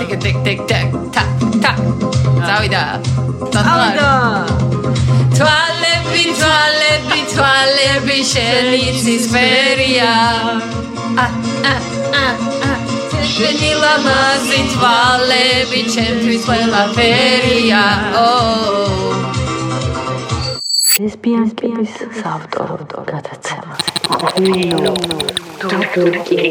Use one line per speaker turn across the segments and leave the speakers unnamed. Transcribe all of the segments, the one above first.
ტიკ ტიკ ტიკ ტაკ ტაკ ტაკ წავიდა.
წავიდა.
თვალები თვალები თვალები შენი ცისფერია ა ა ა ა. შენი ლამაზი თვალები ჩემთვის ყველაფერია ო
ლესბიანკების საავტორო გადაცემა. კვინო თურქი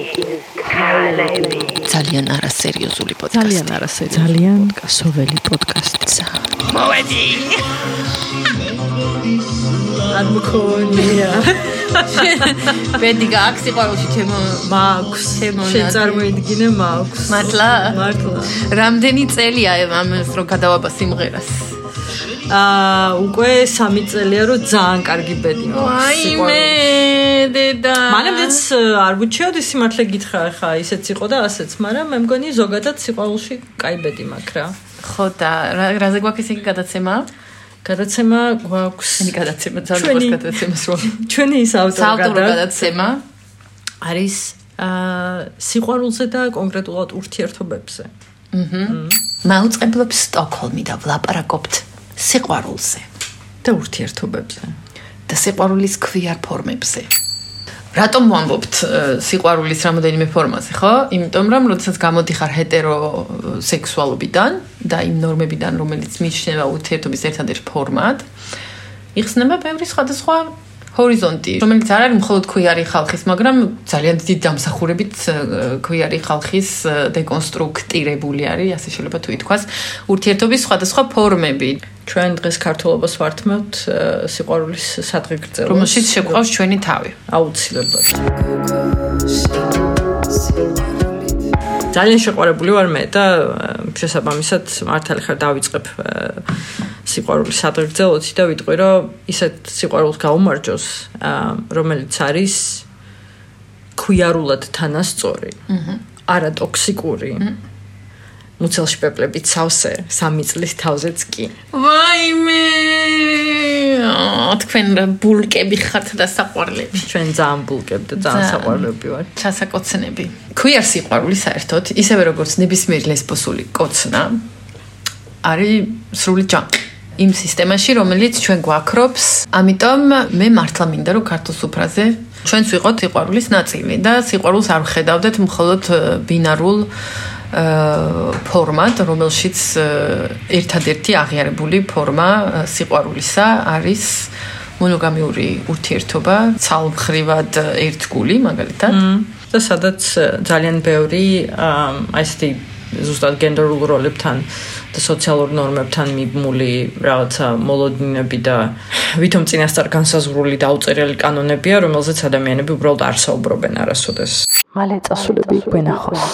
ქალები.
ძალიან არასერიოზული პოდკასტი.
ძალიან არასე ძალიან კასოველი პოდკასტი.
მოვედი
არ მქონია.
ბედი გაქვს სიყვარულში ჩემო
მაქვს.
ჩემო
შეწარმოიდგინე მაქვს.
მართლა?
მართლა.
რამდენი წელია ამას რომ გადავაბა სიმღერას
აა უკვე 3 წელია რომ ძალიან კარგი ბედი მაქვს
ვაიმე დედა.
მანამდეც არ ვუჩიოდი სიმართლე გითხრა ხა ისეც იყო და ასეც მაგრამ მე მგონი ზოგადად სიყვარულში კაი ბედი მაქვს რა.
ხო და რა- რაზე გვაქვს ისეთი გადაცემა?
გადაცემა გვაქვს
ისეთი გადაცემა ძალიან გვაქვს გადაცემას რო
ჩვენი ის ავტორი
გადაცემა?
არის აა სიყვარულზე და კონკრეტულად ურთიერთობებზე.
მაუწყებლობს სტოკჰოლმი და ვლაპარაკობთ სიყვარულზე
და ურთიერთობებზე
და სიყვარულის ქვიარ ფორმებზე. რატომ ვამბობთ სიყვარულის რამოდენიმე ფორმაზე, ხო? იმიტომ რომ როდესაც გამოდიხარ ჰეტერო სექსუალობიდან და იმ ნორმებიდან, რომელიც მიიჩნევა ურთიერთობის ერთადერთ ფორმად, იხსნება ბევრი სხვადასხვა ჰორიზონტი, რომელიც არ არის მხოლოდ ქვიარი ხალხის, მაგრამ ძალიან დიდი დამსახურებით ქვიარი ხალხის დეკონსტრუქტირებული არის, ასე შეიძლება თუ ითქვას, ურთიერთობის სხვადასხვა ფორმები.
ჩვენ დღეს ქართულობას ვართმევთ სიყვარულის სადღი გრძელს
რომელშიც შეგვყავს ჩვენი თავი.
აუცილებლად ძალიან შეყვარებული ვარ მე და შესაბამისად მართალი ხარ დავიწყებ აა, სიყვარულის სადღი გრძელոցი და ვიტყვი რომ ისეთ სიყვარულს გაუმარჯოს რომელიც არის ქვიარულად თანასწორი არა ტოქსიკური მუცელში პეპლებით სავსე სამი წლის თავზეც კი.
ვაიმე თქვენ რა ბულკები ხართ და საყვარლები.
ჩვენ ძალიან ბულკებ და ძალიან საყვარლები ვარ
ჩასაკოცნები. ქვიარ სიყვარული საერთოდ ისევე როგორც ნებისმიერ ლესბოსული კოცნა არის სრული ჯანყი იმ სისტემაში რომელიც ჩვენ გვაქრობს. ამიტომ მე მართლა მინდა რომ ქართულ სუფრაზე ჩვენც ვიყოთ სიყვარულის ნაწილი და სიყვარულს არ ვხედავდეთ მხოლოდ ბინარულ ფორმად, რომელშიც ერთადერთი აღიარებული ფორმა სიყვარულისა არის მონოგამიური ურთიერთობა, ცალმხრივად ერთგული, მაგალითად.
და სადაც ძალიან ბევრი აი ესეთი ზუსტად გენდერულ როლებთან და სოციალურ ნორმებთან მიბმული რაღაცა მოლოდინები და ვითომ წინასწარ განსაზღვრული და უწერელი კანონებია, რომელზეც ადამიანები უბრალოდ არ საუბრობენ არასოდეს.
მალე წასულები გვენახოს.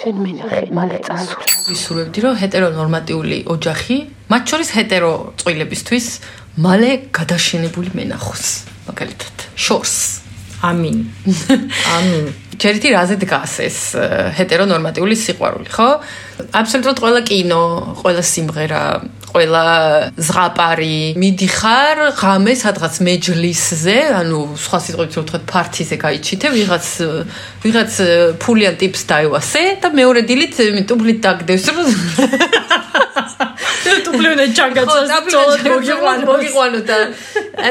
შენ მენახე, მალე წასულ.
ვისურვებდი, რომ ჰეტერონორმატიული ოჯახი, მათ შორის ჰეტერო წყვილებისთვის, მალე გადაშენებული მენახოს, მაგალითად. შორს.
ამინ. ამინ.
ჯერითი რაზე დგას ეს ჰეტერონორმატიული სიყვარული, ხო? აბსოლუტურად ყველა კინო, ყველა სიმღერა, ყველა ზღაპარი მიდიხარ ღამე სადღაც მეჯლისზე, ანუ სხვა სიტყვებით რო ვთქვათ, პარტიზე გაიჩითე, ვიღაც ვიღაც ფულიან ტიპს დაევასე და მეორე დილით э, ტუბლით დაგდევს, რომ
ტუბლივნა ჯანგაცას
მოგიყვანო მოგიყვანო და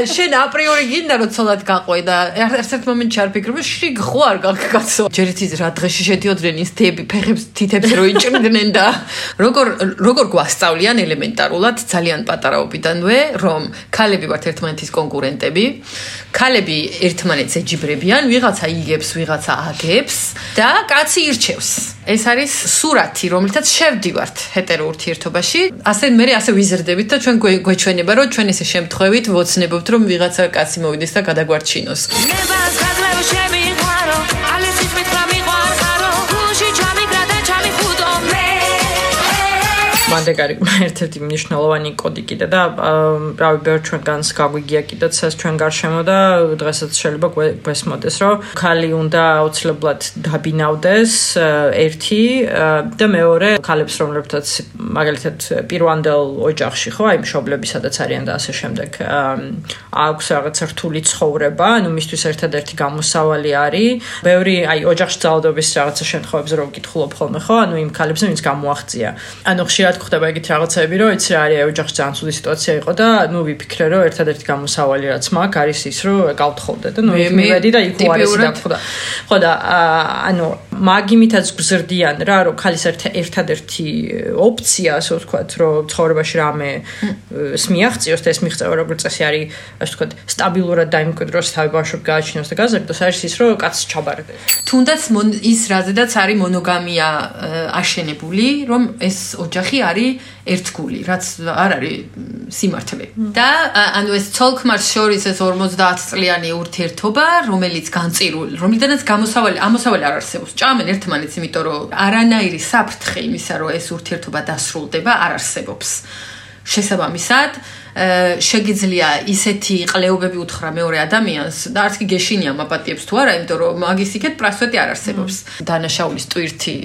შენ აპრიორი გინდა რომ ცოლად გაყვე და ერთ-ერთ მომენტში არ ფიქრობ შიგ ხო არ გაგკაცო ჯერითი რა დღეში შედიოდნენ ის თები ფეხებს თითებს რო იჭრდნენ და როგორ როგორ გვასწავლიან ელემენტარულად ძალიან პატარაობიდანვე რომ ქალები ვართ ერთმანეთის კონკურენტები ქალები ერთმანეთს ეჯიბრებიან ვიღაცა იგებს ვიღაცა აგებს და კაცი ირჩევს ეს არის სურათი რომელთაც შევდივართ ჰეტერო ურთიერთობაში ასე მე ასე ვიზრდებით და ჩვენ გვე- გვეჩვენება რომ ჩვენ ესე შემთხვევით ვოცნებობთ რომ ვიღაცა კაცი მოვიდეს და გადაგვარჩინოს.
ნებას გაძლევ შემიყვარო ალისის
არის ერთ-ერთი მნიშვნელოვანი კოდი კიდე და რავი ბევრ ჩვენგანს გაგვიგია კიდეც ეს ჩვენ გარშემო და დღესაც შეიძლება გვესმოდეს რომ ქალი უნდა აუცილებლად დაბინავდეს ერთი და მეორე ქალებს რომლებთაც მაგალითად პირვანდელ ოჯახში ხო აი მშობლები სადაც არიან და ასე შემდეგ აქვს რაღაც რთული ცხოვრება ანუ მისთვის ერთადერთი გამოსავალი არის. ბევრი აი ოჯახში ძალადობის რაღაცა შემთხვევებზე რო ვკითხულობ ხოლმე ხო ანუ იმ ქალებს ვინც გამოაღწია. ანუ ხშირად გვხდება ეგეთ რაღაცები რომ იცი რა არის ოჯახში ძალიან ცუდი სიტუაცია იყო და ნუ ვიფიქრე რომ ერთადერთი გამოსავალი რაც მაქვს არის ის რომ გავთხოვდე და ნუ მივედი და იქ უარესი
ტიპიურად-
დაგვხდა ხო და ანუ მაგიმითაც გზრდიან რა რომ ქალის ერთ- ერთადერთი ოპცია ასე ვთქვათ რომ ცხოვრებაში რამე მიაღწიოს და ეს მიღწევა როგორც წესი არის ასე ვთქვათ სტაბილურად დაიმკვიდროს თავი ბავშვები გააჩინოს და გაზრდოს არის ის რომ კაცს ჩაბარდეს
თუნდაც ის რაზედაც არის მონოგამია აშენებული, რომ ეს ოჯახი არის ერთგული, რაც არ არის სიმართლე. და ანუ ეს ცოლ-ქმარს შორის ეს 50 წლიანი ურთიერთობა, რომელიც განწირული, რომლიდანაც გამოსავალი, ამოსავალი არ არსებობს. ჭამენ ერთმანეთს, იმიტომ რომ არანაირი საფრთხე იმისა, რომ ეს ურთიერთობა დასრულდება, არ არსებობს. შესაბამისად, შეგიძლია ისეთი ყლეობები უთხრა მეორე ადამიანს და არც კი გეშინია მაპატიებს თუ არა, იმიტომ რომ მაგის იქეთ პრასვეტი არ არსებობს. დანაშაულის ტვირთი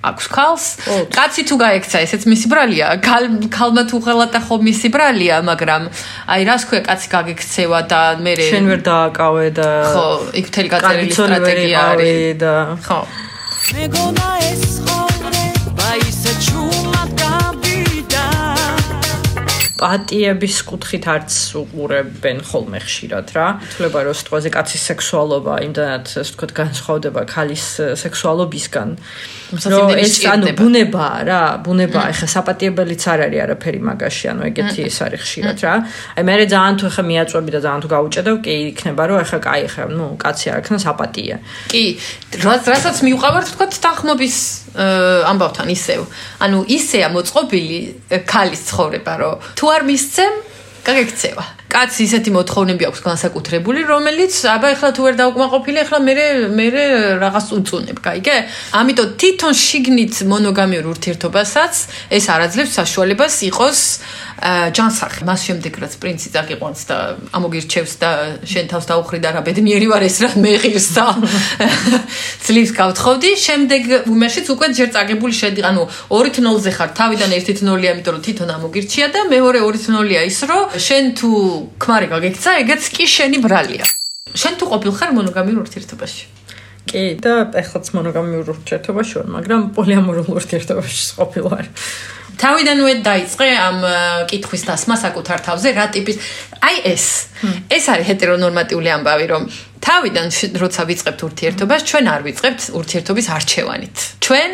აქვს ქალს. კაცი თუ გაექცა, ესეც მისი ბრალია. ქალ ქალმა თუ ხელატა ხო მისი ბრალია, მაგრამ აი რას ქვია კაცი გაგექცევა და მე
შენ ვერ დააკავე და
ხო, იქ მთელი გაწერილი სტრატეგია არის.
და
ხო.
მეგონა ეს ხოვრება
პატიების კუთხით არც უყურებენ ხოლმე ხშირად რა. თვლება რომ სიტყვაზე კაცის სექსუალობა იმდანაც ასე ვთქვათ განსხვავდება ქალის სექსუალობისგან. რომ ეს ანუ ბუნებაა რა, ბუნებაა. ეხლა საპატიებელიც არ არის არაფერი მაგაში, ანუ ეგეთი ეს არის ხშირად რა. აი მე ძალიან თუ ეხლა მიაწვევი და ძალიან თუ გაუჭედავ, კი იქნება რომ ეხლა კაი ეხლა ნუ კაცი არ ქნა საპატია.
კი, რასაც მიუყავართ თქვა თანხმობის ამბავთან ისევ. ანუ ისეა მოწყობილი ქალის ცხოვრება, რომ თუ არ მისცემ, გაგექცევა. კაცი ისეთი მოთხოვნები აქვს განსაკუთრებული, რომელიც აბა ეხლა თუ ვერ დაუკმაყოფილი, ეხლა მე მე რაღაც უწუნებ, გაიგე? ამიტომ თვითონ შიგნით მონოგამიურ ურთიერთობასაც ეს არაძლევს საშუალებას იყოს ა, ჯანსაღი. მას შემდეგ რაც პრინცი წაგიყვანს და ამოგირჩევს და შენ თავს დაუხრიდა რა ბედნიერი ვარ ეს რა მეღირს და ძლივს გავთხოვდი, შემდეგ უმაშიც უკვე ჯერ წაგებული შედი, ანუ 2-0-ზე ხარ, თავიდან 1-0-ია, იმიტომ რომ თვითონ ამოგირჩია და მეორე 2-0-ია ის, რომ შენ თუ ქმარი გაგექცა, ეგეც კი შენი ბრალია. შენ თუ ყოფილ ხარ მონოგამიურ ურთიერთობაში?
კი, და ეხლაც მონოგამიურ ურთიერთობაში ვარ, მაგრამ პოლიამორულ ურთიერთობაში ყოფილი ვარ.
თავიდანვე დაიწყე ამ ა, კითხვის დასმა საკუთარ თავზე, რა ტიპის აი ეს. ეს არის ჰეტერონორმატიული ამბავი, რომ თავიდან როცა ვიწყებთ ურთიერთობას, ჩვენ არ ვიწყებთ ურთიერთობის არჩევანით. ჩვენ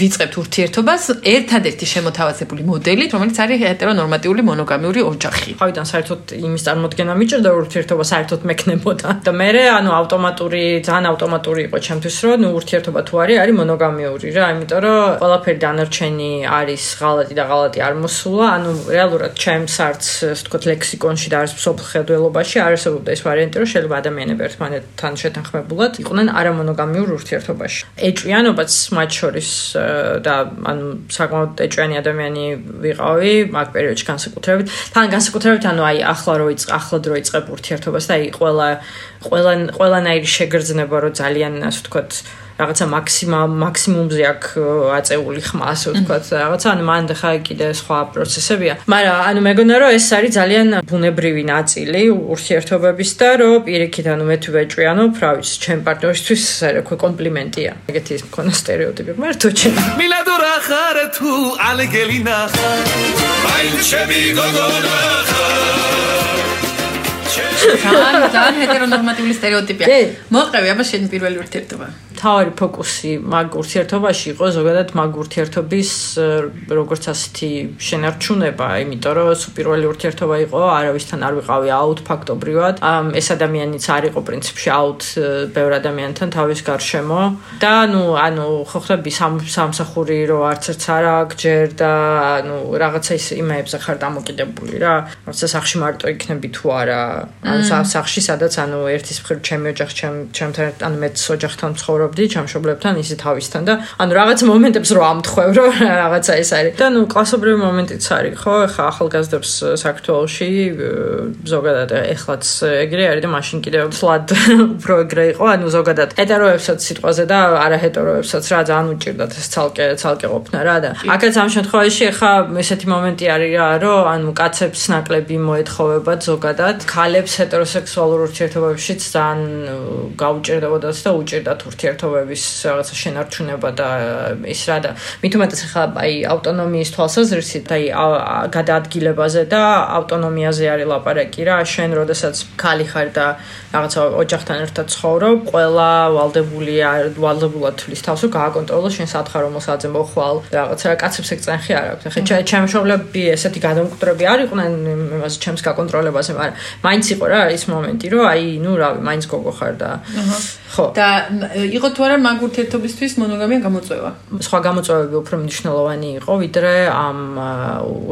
ვიწყებთ ურთიერთობას ერთადერთი შემოთავაზებული მოდელით, რომელიც არის ჰეტერონორმატიული მონოგამიური ოჯახი.
თავიდან საერთოდ იმის წარმოქმნა მიჭირდა ურთიერთობა საერთოდ მექნებოდა და მე ანუ ავტომატური ძალიან ავტომატური იყო ჩემთვის რომ ნუ ურთიერთობა თუ არის არის მონოგამიური რა იმიტომ რომ ყველაფერი დანარჩენი არის ღალატი და ღალატი არ მოსულა ანუ რეალურად ჩემს არც ვთქვათ ლექსიკონში და არც მსოფლმხედველობაში არ არსებობდა ეს ვარიანტი რომ შეიძლება ადამიანები ერთმანეთთან შეთანხმებულად იყვნენ არამონოგამიურ ურთიერთობაში. ეჭვიანობაც მათ შორის და ანუ საკმაოდ ეჭვიანი ადამიანი ვიყავი მაგ პერიოდში განსაკუთრებით. თან განსაკუთრებით ანუ აი ახლა რო ახლა დრო იწყებ ურთიერთობას და აი ყველა ყველა ყველანაირი შეგრძნება რო ძალიან ასე ვთქვათ რაღაცა მაქსიმა მაქსიმუმზე ö, აწეული ხმა ასე ვთქვათ რაღაცა ანუ მანდ ხა კიდე სხვა პროცესებია მაგრამ ანუ მეგონა რომ ეს არის ძალიან ბუნებრივი ნაწილი ურთიერთობების და რომ პირიქით ანუ მე თუ ვეჭვიანობ რა ვიცი ჩემ პარტნიორისთვის რა ქვია კომპლიმენტია ეგეთი ის მქონა სტერეოტიპი მართო ჩემ
მილადო რა ხარ თუ ალგელი ნახა მაინჩები გოგონა
ძალიან ძალიან ჰეტერონორმატიული სტერეოტიპია.
კი.
მოყევი აბა შენი პირველი ურთიერთობა.
თავი ფოკუსი მაგ ურთიერთობაში იყო ზოგადად მაგ ურთიერთობის როგორც ასეთი შენარჩუნება, იმიტომ რომ სულ პირველი ურთიერთობა იყო, არავისთან არ ვიყავი აუთ ფაქტობრივად. ამ ეს ადამიანიც არ იყო პრინციპში აუთ ბევრ ადამიანთან თავის გარშემო და ნუ ანუ ხო ხდები სამ სამსახური რო არც ერთს არ აქვს ჯერ და ანუ რაღაცა ის იმეებზე ხარ დამოკიდებული რა. რაღაცა სახში მარტო იქნები თუ არა. ანუ სა- სახში სადაც ანუ ერთის მხრივ ჩემი ოჯახი ჩემ ჩემთან ანუ მეც ოჯახთან ცხოვრობდი ჩემშობლებთან ისე თავისთან და ანუ რაღაც მომენტებს რო ამთხვევ რო რაღაცა ეს არის. და ნუ კლასობრივი მომენტიც არის ხო? ეხა ახალგაზრდებს საქართველოში ზოგადად ეხლაც ეგრე არის და მაშინ კიდევ ფლად უფრო ეგრე იყო. ანუ ზოგადად ეტეროებსაც სიტყვაზე და არაჰეტეროებსაც რა ძალიან უჭირდათ ეს ცალკე ცალკე ყოფნა რა და აქაც ამ შემთხვევაში ეხა ესეთი მომენტი არის რა რომ ანუ კაცებს ნაკლები მოეთხოვებათ ზოგადად ქალებს ჰეტეროსექსუალურ ურთიერთობებშიც ძალიან გაუჭირდებოდათ და უჭირდათ ურთიერთობების რაღაცა შენარჩუნება და ის რა და მით უმეტეს ეხა აი ავტონომიის თვალსაზრისით აი გადაადგილებაზე და ავტონომიაზე არის ლაპარაკი რა. შენ როდესაც ქალი ხარ და რაღაცა ოჯახთან ერთად ცხოვრობ ყველა ვალდებული ვალდებულად თulis თავს რომ გააკონტროლო შენ სათხარ რომ მოსაძე მოხვალ. რაღაცა კაცებს ეგ წენხი არ აქვს. ეხა ჩემ შობლები ესეთი გადამკვდრები არ იყვნენ იმას ჩემს გაკონტროლებაზე მაგრამ მაინც იყო რა ის მომენტი რომ აი ნუ რავი მაინც გოგო ხარ და ხო.
და იყო თუ არა მაგ ურთიერთობისთვის მონოგამია გამოწვევა?
სხვა გამოწვევები უფრო მნიშვნელოვანი იყო ვიდრე ამ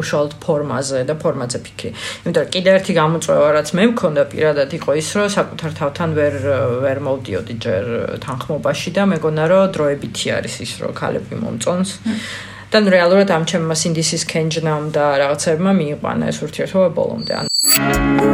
უშუალოდ ფორმაზე და ფორმაზე ფიქრი. იმიტომ რომ კიდე ერთი გამოწვევა რაც მე მქონდა პირადად იყო ის რომ საკუთარ თავთან ვერ ვერ მოვდიოდი ჯერ თანხმობაში და მეგონა რომ დროებითი არის ის რომ ქალები მომწონს. და რეალურად ამ ჩემმა სინდისის კენჯნამ და რაღაცებმა მიიყვანა ეს ურთიერთობა ბოლომდე. ან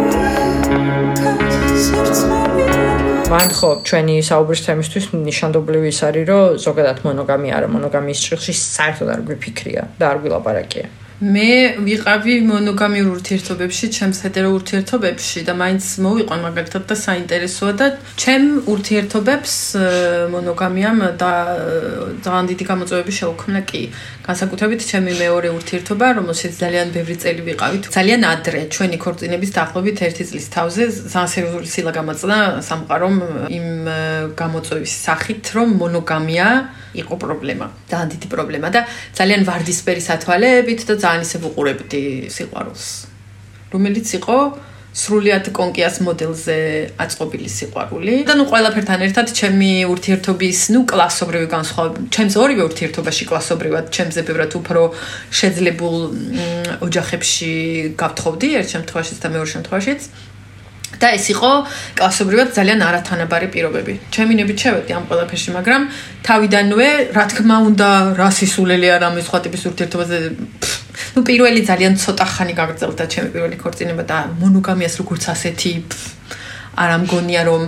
მან ხო ჩვენი საუბრის თემისთვის ნიშანდობლივი ის არის რომ ზოგადად მონოგამია არა მონოგამიის ჭრილში საერთოდ არ გვიფიქრია და არ გვილაპარაკია
მე ვიყავი მონოგამიურ ურთიერთობებში, ჩემს ჰეტერო ურთიერთობებში და მაინც მოვიყვან მაგალითად და საინტერესოა და ჩემ ურთიერთობებს მონოგამიამ და ძალიან დიდი გამოწვევები შეუქმნა კი. განსაკუთრებით ჩემი მეორე ურთიერთობა, რომელშიც ძალიან ბევრი წელი ვიყავით. ძალიან ადრე ჩვენი ქორწინების დაახლოებით 1 წლის თავზე ძალიან სერიოზული სილა გამაწნა სამყარომ იმ გამოწვევის სახით, რომ მონოგამია იყო პრობლემა, ძალიან დიდი პრობლემა და ძალიან ვარდისფერი სათვალეებით და ძალიან ისე ვუყურებდი სიყვარულს. რომელიც იყო სრულიად კონკიას მოდელზე აწყობილი სიყვარული. და ნუ ყველაფერთან ერთად ჩემი ურთიერთობის, ნუ კლასობრივი განსხვავება, ჩემს ორივე ურთიერთობაში კლასობრივად, ჩემზე ბევრად უფრო შეძლებულ ოჯახებში გავთხოვდი ერთ შემთხვევაში და მეორე შემთხვევაშიც. და ეს იყო კლასობრივად ძალიან არათანაბარი პირობები. ჩემი ნებით შევედი ამ ყველაფერში, მაგრამ თავიდანვე, რა თქმა უნდა, რასისულელი არ ამის სხვა ტიპის ურთიერთობაზე ну პირველი ძალიან ცოტა ხანი გაგრძელდა ჩემი პირველი ქორწინება და მონოგამიას როგორც ასეთი არ ამგონია რომ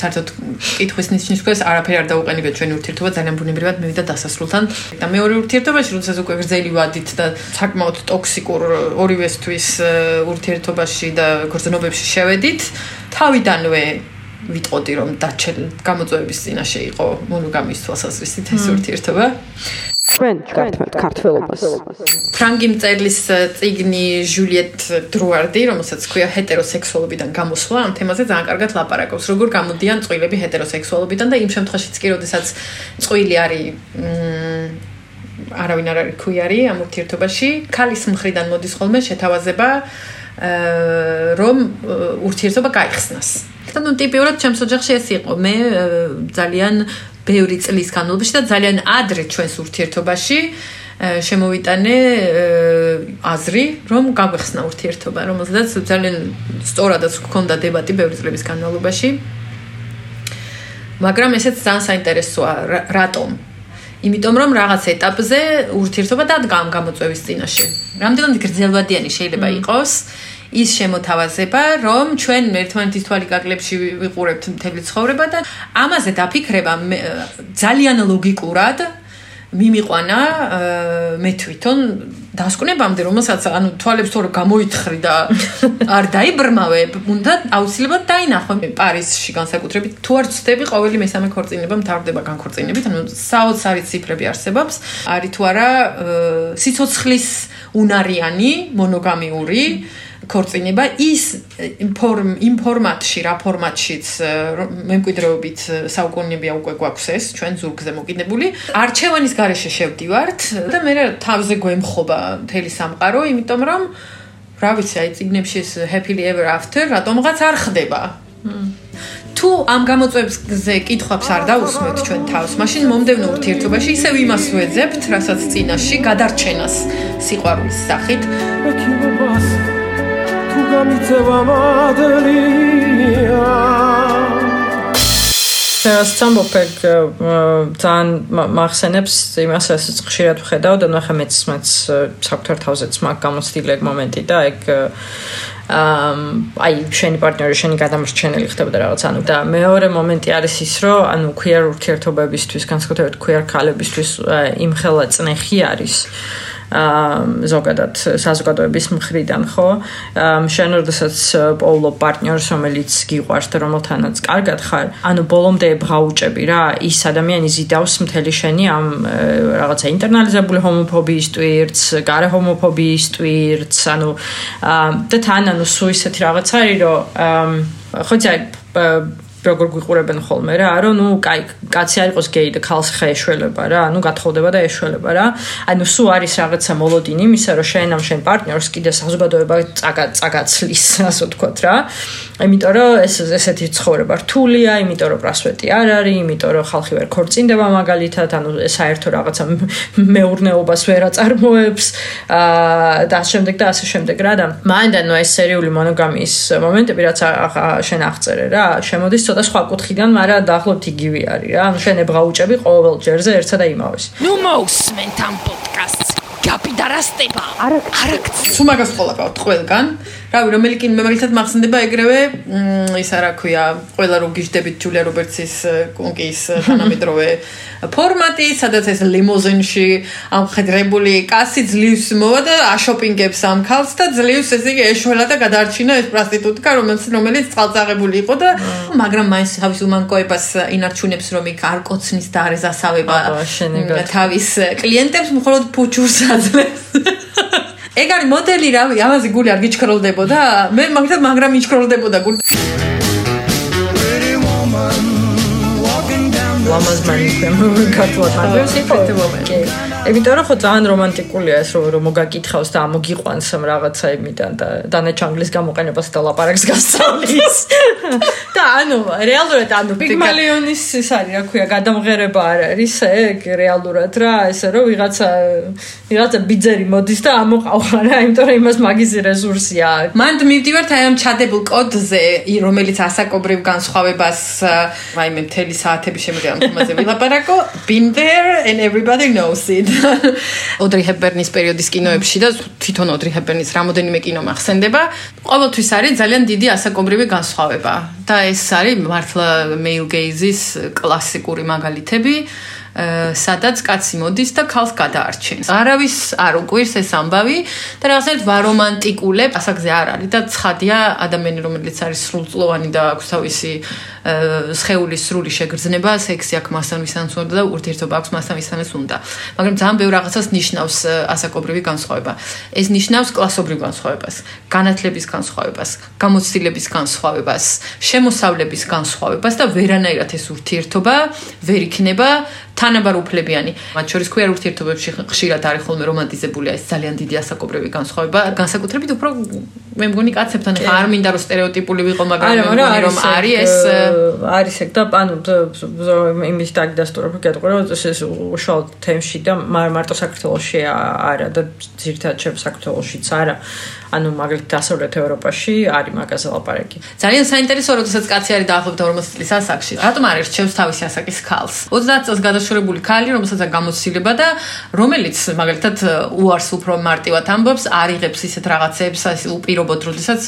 საერთოდ კითხვის ნიშნის ქვეშ არაფერი არ დაუყენებია ჩვენი ურთიერთობა ძალიან ბუნებრივად მივიდა დასასრულთან. და მეორე ურთიერთობაში როდესაც უკვე გრძელი ვადით და საკმაოდ ტოქსიკურ ორივესთვის ურთიერთობაში და გრძნობებში შევედით თავიდანვე ვიტყოდი რომ დაჩელ გამოწვევების წინაშე იყო მონოგამიის თვალსაზრისით ეს ურთიერთობა
ჩვენ გართმევთ ქართველობას.
ფრანგი მწერლის ციგნი ჟულიეტ დრუარდი, რომელსაც ქვია ჰეტეროსექსუალობიდან გამოსვლა, ამ თემაზე ძალიან კარგად ლაპარაკობს, როგორ გამოდიან წვილები ჰეტეროსექსუალობიდან და იმ შემთხვევაშიც კი, როდესაც წვილი არის არავინ არ არის ქუიარი ამ ურთიერთობაში, ქალის მხრიდან მოდის ხოლმე შეთავაზება რომ ურთიერთობა გაიხსნას. და ნუ ტიპიურად ჩემს ოჯახში ეს იყო. მე ძალიან ბევრი წლის განმავლობაში და ძალიან ადრე ჩვენს ურთიერთობაში შემოვიტანე აზრი, რომ გაგვეხსნა ურთიერთობა, რომელზედაც ძალიან სწორადაც გქონდა დებატი ბევრი წლების განმავლობაში. მაგრამ ესეც ძალიან საინტერესოა, რატომ? იმიტომ რომ რაღაც ეტაპზე ურთიერთობა დადგა ამ გამოწვევის წინაშე. რამდენად გრძელვადიანი შეიძლება იყოს? ის შემოთავაზება, რომ ჩვენ ერთმანეთის თვალი კაკლებში ვიყურებთ მთელი ცხოვრება და ამაზე დაფიქრება ძალიან ლოგიკურად მიმიყვანა მე თვითონ დასკვნებამდე რომელსაც ანუ თვალებს თორე გამოითხრი და არ დაიბრმავე უნდა აუცილებლად დაინახო. პარიზში განსაკუთრებით თუ არ ცდები ყოველი მესამე ქორწინება მთავრდება განქორწინებით ანუ საოცარი ციფრები არსებობს. არის თუ არა სიცოცხლის უნარიანი მონოგამიური ქორწინება ის ფორმ იმ ფორმატში რა ფორმატშიც მემკვიდრეობით საუკუნეებია უკვე გვაქვს ეს ჩვენ ზურგზე მოკიდებული. არჩევანის გარეშე შევდივართ და მე თავზე გვემხობა მთელი სამყარო იმიტომ რომ რა ვიცი აი ციგნებში ეს happily ever after რატომღაც არ ხდება. თუ ამ გამოწვევებზე კითხვებს არ დაусმოთ ჩვენ თავს, მაშინ მომდევნო ურთიერთობაში ისევ იმას ვეძებთ, რასაც წინაში გადარჩენას სიყვარულის სახით.
თუ გამიწევა მადლი
Alegria
ეს სამბოფეგ ძალიან მა- მახსენებს იმას, რასაც ხშირად ვხედავ და ნახე მეც მეც საფრთხე თავზეც მაგ გამოცდილ ეგ მომენტი და ეგ აი შენი პარტნიორი შენი გადამრჩენელი ხდებოდა რაღაც ანუ და მეორე მომენტი არის ის რომ ანუ queer ურთიერთობებისთვის განსაკუთრებით queer ქალებისთვის იმხელა წნეხი არის ამ ზოგადად საზოგადოების მხრიდან ხო? შენ როდესაც პოულო პარტნიორს რომელიც გიყვარს და რომელთანაც კარგად ხარ ანუ ბოლომდე ბღაუჭები რა ის ადამიანი ზიდავს მთელი შენი ამ რაღაცა ინტერნალიზებული ჰომოფობიის ტვირთს გარე ჰომოფობიის ტვირთს ანუ და თან ანუ სულ ისეთი რაღაც არის რომ ხო იცი აი პ- როგორ გვიყურებენ ხოლმე რა რომ ნუ კაი კაცი არ იყოს გეი და ქალს ხა ეშველება რა ნუ გათხოვდება და ეშველება რა. ანუ სულ არის რაღაცა მოლოდინი იმისა რომ შენ ამ შენ პარტნიორს კიდე საზოგადოება წაგა წაგაცლის ასე ვთქვათ რა. იმიტომ რომ ეს ესეთი ცხოვრება რთულია იმიტომ რომ პრასვეტი არ არის იმიტომ რომ ხალხი ვერ ქორწინდება მაგალითად ანუ საერთო რაღაცა მეურნეობას ვერ აწარმოებს აა და ასე შემდეგ და ასე შემდეგ რა და მანდ ანუ ეს სერიული მონოგამიის მომენტები რაც შენ აღწერე რა შემოდის ცოტა სხვა კუთხიდან მაგრამ დაახლოებით იგივე არის რა. ანუ შენ ებრაუჭები ყოველ ჯერზე ერთსა და იმავეს.
ნუ მოусმენთ ამ პოდკასტს გაპიდარასტება არაქ
თუ მაგას ყოლაკავთ ყველგან. რავი რომელი კი მაგალითად მახსენდება ეგრევე ისა რა ქვია ყველა რო გიждდებით ჯულია რობერტსის კონკის თანამედროვე ფორმატი სადაც ეს ლიმოზინში ამხედრებული კასი ძლივს მოვა და აშოპინგებს ამ ქალს და ძლივს ესე იგი ეშველა და გადაარჩინა ეს პრასტიტუტკა რომელიც რომელიც წყალწაღებული იყო და მაგრამ მაინც თავის უმანკოებას ინარჩუნებს რომ იქ არ კოცნის და არ
შენეგად.
თავის კლიენტებს მხოლოდ ფუჩურს აძლევს. ეგ არის მოდელი რავი, ამაზე გული არ გიჩქროლდებოდა? მე მაგათ მაგრამ იჩქროლდებოდა გული.
ლამაზ მანქანა კატუა თავის იყო
ფეთე მომენტი.
იმიტომ რომ ხო ძალიან რომანტიკულია ეს რომ რომ მოგაკითხავს და მოგიყვანს ამ რაღაცა იმიდან და დანაჩანგლის გამოყენებას და ლაპარაკს გასწავლის და ანუ რეალურად ანუ პიგმალიონის ის არის რა ქვია გადამღერება არ არის ეგ რეალურად რა ესე რომ ვიღაცა ვიღაცა ბიძერი მოდის და ამოყავხა რა იმიტომ რომ იმას მაგის რესურსია აქვს
მანდ მივდივართ აი ამ ჩადებულ კოდზე, რომელიც ასაკობრივ განსხვავებას აი მე მთელი საათები შემიძლია ამ თემაზე ვილაპარაკო. Been there and everybody knows it. ოდრი ჰეპბერნის პერიოდის კინოებში და თვითონ ოდრი ჰეპბერნის რამოდენიმე კინო მახსენდება. ყოველთვის არის ძალიან დიდი ასაკობრივი განსხვავება და ეს არის მართლა male gaze-ის კლასიკური მაგალითები. სადაც კაცი მოდის და ქალს გადაარჩენს. არავის არ უკვირს ეს ამბავი და რაღაცნაირად ვარომანტიკულებ, ასაკზე არ არის და ცხადია ადამიანი რომელიც არის სრულწლოვანი და აქვს თავისი სხეულის სრული შეგრძნება, სექსი აქვს მასთან ვისთანაც უნდა და ურთიერთობა აქვს მასთან ვისთანაც უნდა. მაგრამ ძალიან ბევრ რაღაცას ნიშნავს ასაკობრივი განსხვავება. ეს ნიშნავს კლასობრივ განსხვავებას, განათლების განსხვავებას, გამოცდილების განსხვავებას, შემოსავლების განსხვავებას და ვერანაირად ეს ურთიერთობა ვერ იქნება თანაბარ უფლებიანი. მათ შორის queer ურთიერთობებში ხშირად არის ხოლმე რომანტიზებული ეს ძალიან დიდი ასაკობრივი განსხვავება, განსაკუთრებით უფრო მე მგონი კაცებთან ხა არ მინდა რომ სტერეოტიპული ვიყო, მაგრამ მე მგონი რომ არის ეს
არის ეგ და ანუ იმის დაგდასტურებ გეტყვი რომ ეს უშუალოდ თემში და მარ- მარტო საქართველოსში ა- არა და ძირთად ჩემ საქართველოსშიც არა ანუ მაგალითად დასავლეთ ევროპაში არის მაგაზე ლაპარაკი
ძალიან საინტერესო როდესაც კაცი არის დაახლოებით 40 წლის ასაკში. რატომ არ ერჩევს თავისი ასაკის ქალს? 30 წელს გადაშორებული ქალი, რომელსაც გამოცდილება და რომელიც მაგალითად უარს უფრო მარტივად ამბობს, არ იღებს ისეთ რაღაცებს, უპირობოდ, როდესაც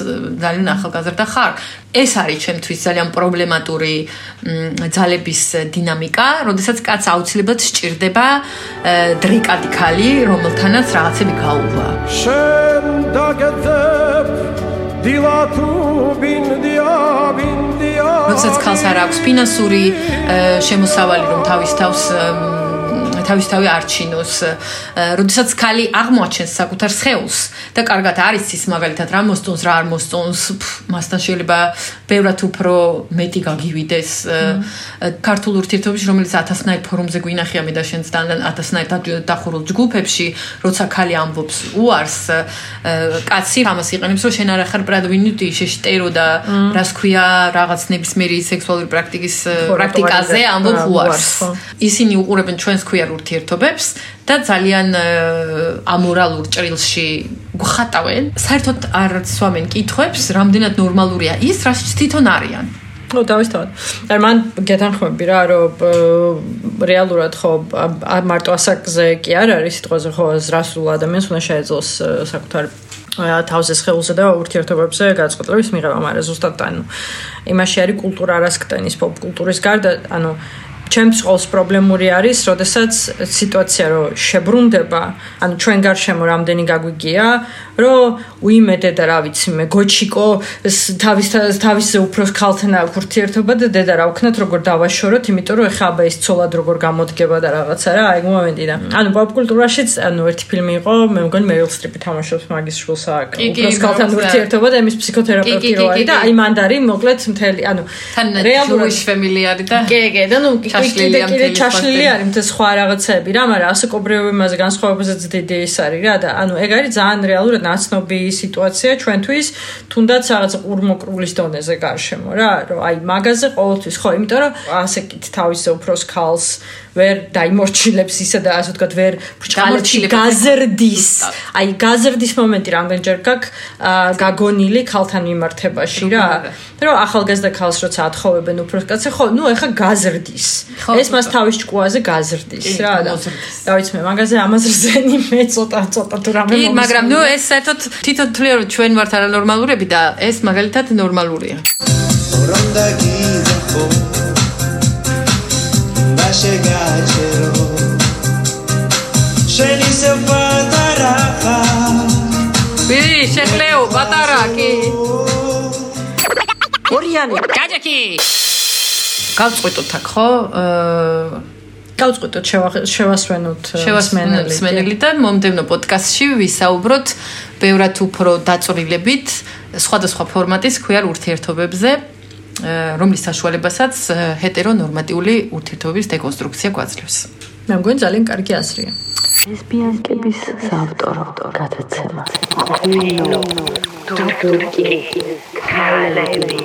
ძალიან ახალგაზრდა ხარ. ეს არის ჩემთვის ძალიან პრობლემატური ძალების დინამიკა, როდესაც კაც აუცილებლად სჭირდება დრიკადი ქალი, რომელთანაც რაღაცები გაუვა.
შენ დაგეძებ დილა თუ ბინდია ბინდია
როდესაც ქალს არ აქვს ფინანსური შემოსავალი რომ თავის თავს ემ, თავის თავი არჩინოს, ე, როდესაც ქალი აღმოაჩენს საკუთარ სხეულს და კარგად არის ის მაგალითად რა მოსწონს, რა არ მოსწონს, მასთან შეიძლება ბევრად უფრო მეტი გაგივიდეს ქართულ ურთიერთობებში, რომელიც ათასნაირ ფორუმზე გვინახია მე და შენც და ათასნაირ და- დახურულ ჯგუფებში, როცა ქალი ამბობს უარს, კაცი ამას იყენებს, რომ შენ არ ახარ ბრადვინიტი, შეშტერო და რას ქვია რაღაც ნებისმიერი სექსუალური პრაქტიკის პრაქტიკაზე ამბობ უარს. ისინი უყურებენ ჩვენს ქვიარ ურთიერთობებს და ძალიან ამორალურ ჭრილში გხატავენ, საერთოდ არ სვამენ კითხვებს, რამდენად ნორმალურია ის, რაც თვითონ არიან.
ნუ დავისთავად. არ მან გეთანხმები რა, რომ რეალურად ხო მარტო ასაკზე კი არ არის სიტყვაზე ხო ზრასულ ადამიანს უნდა შეეძლოს საკუთარ თავზე ხელზე და ურთიერთობებზე გადაწყვეტილების მიღება, მაგრამ ზუსტად ანუ იმაში არის კულტურა არასკტენის პოპ კულტურის გარდა, ანუ ჩემს ყოველს პრობლემური არის, როდესაც სიტუაცია რო შებრუნდება, ანუ ჩვენ გარშემო რამდენი გაგვიგია, რომ უიმედე და რა ვიცი მე გოჩიკო თავის თავისზე უფრო ქალთან ურთიერთობა და დედა რა ვქნათ როგორ დავაშოროთ, იმიტომ რომ ეხა აბა ის ცოლად როგორ გამოდგება და რაღაცა რა, აი მომენტი და ანუ პოპკულტურაშიც ანუ ერთი ფილმი იყო, მე მგონი მერილ სტრიპი თამაშობს მაგის შულს აქ.
კი, კი,
უფრო ქალთან ურთიერთობა და იმის
კი,
ფსიქოთერაპევტი რო არის და აი მანდ არის მოკლედ მთელი ანუ
Jewish family არის და
კი, კი, და ნუ
ჩაშლილია
კიდე კიდე
მთელი
ჩაშლილი არის მთელი სხვა რაღაცები რა, მაგრამ ასე კობრიობ იმაზე განსხვავებაზეც დიდი ის არის რა და ანუ ეგ არის ძალიან რეალურად ნაცნობი სიტუაცია ჩვენთვის, თუნდაც რაღაც ყურმოკრულის დონეზე გარშემო რა, რომ აი მაგაზე ყოველთვის ხო, იმიტომ რომ ასე კით თავისზე უფროს ქალს ვერ დაიმორჩილებს ისა და ასე ვთქვათ ვერ გაზრდის. აი გაზრდის მომენტი რამდენჯერ გაქვს გაგონილი ქალთან მიმართებაში რა. რომ ახალგაზრდა ქალს როცა ათხოვებენ უფროს კაცი, ხო, ნუ ეხა გაზრდის. ეს მას თავის ჭკუაზე გაზრდის რა და. რა ვიცი მე, მაგაზე ამაზე ზენი მე ცოტა ცოტა თუ რამე
კი, მაგრამ ნუ ეს საერთოდ თვითონ თვლია რომ ჩვენ ვართ არანორმალურები და ეს მაგალითად ნორმალურია.
Ronda gizafo Sheni se pataraha
ვი, შეხლეო, პატარა კი.
გაჯექი
გავწყვეტოთ აქ, ხო? აა
გავწყვეტოთ შევა- შევასვენოთ
სმენელი და მომდევნო პოდკასტში ვისაუბროთ ბევრად უფრო დაწვრილებით სხვადასხვა ფორმატის queer ურთიერთობებზე რომლის საშუალებასაც ჰეტერონორმატიული ურთიერთობების დეკონსტრუქცია გვაძლევს.
მე მგონი ძალიან კარგი აზრია.
ლესბიანკების საავტორო გადაცემა. ღვინო, თურქი, ქალები,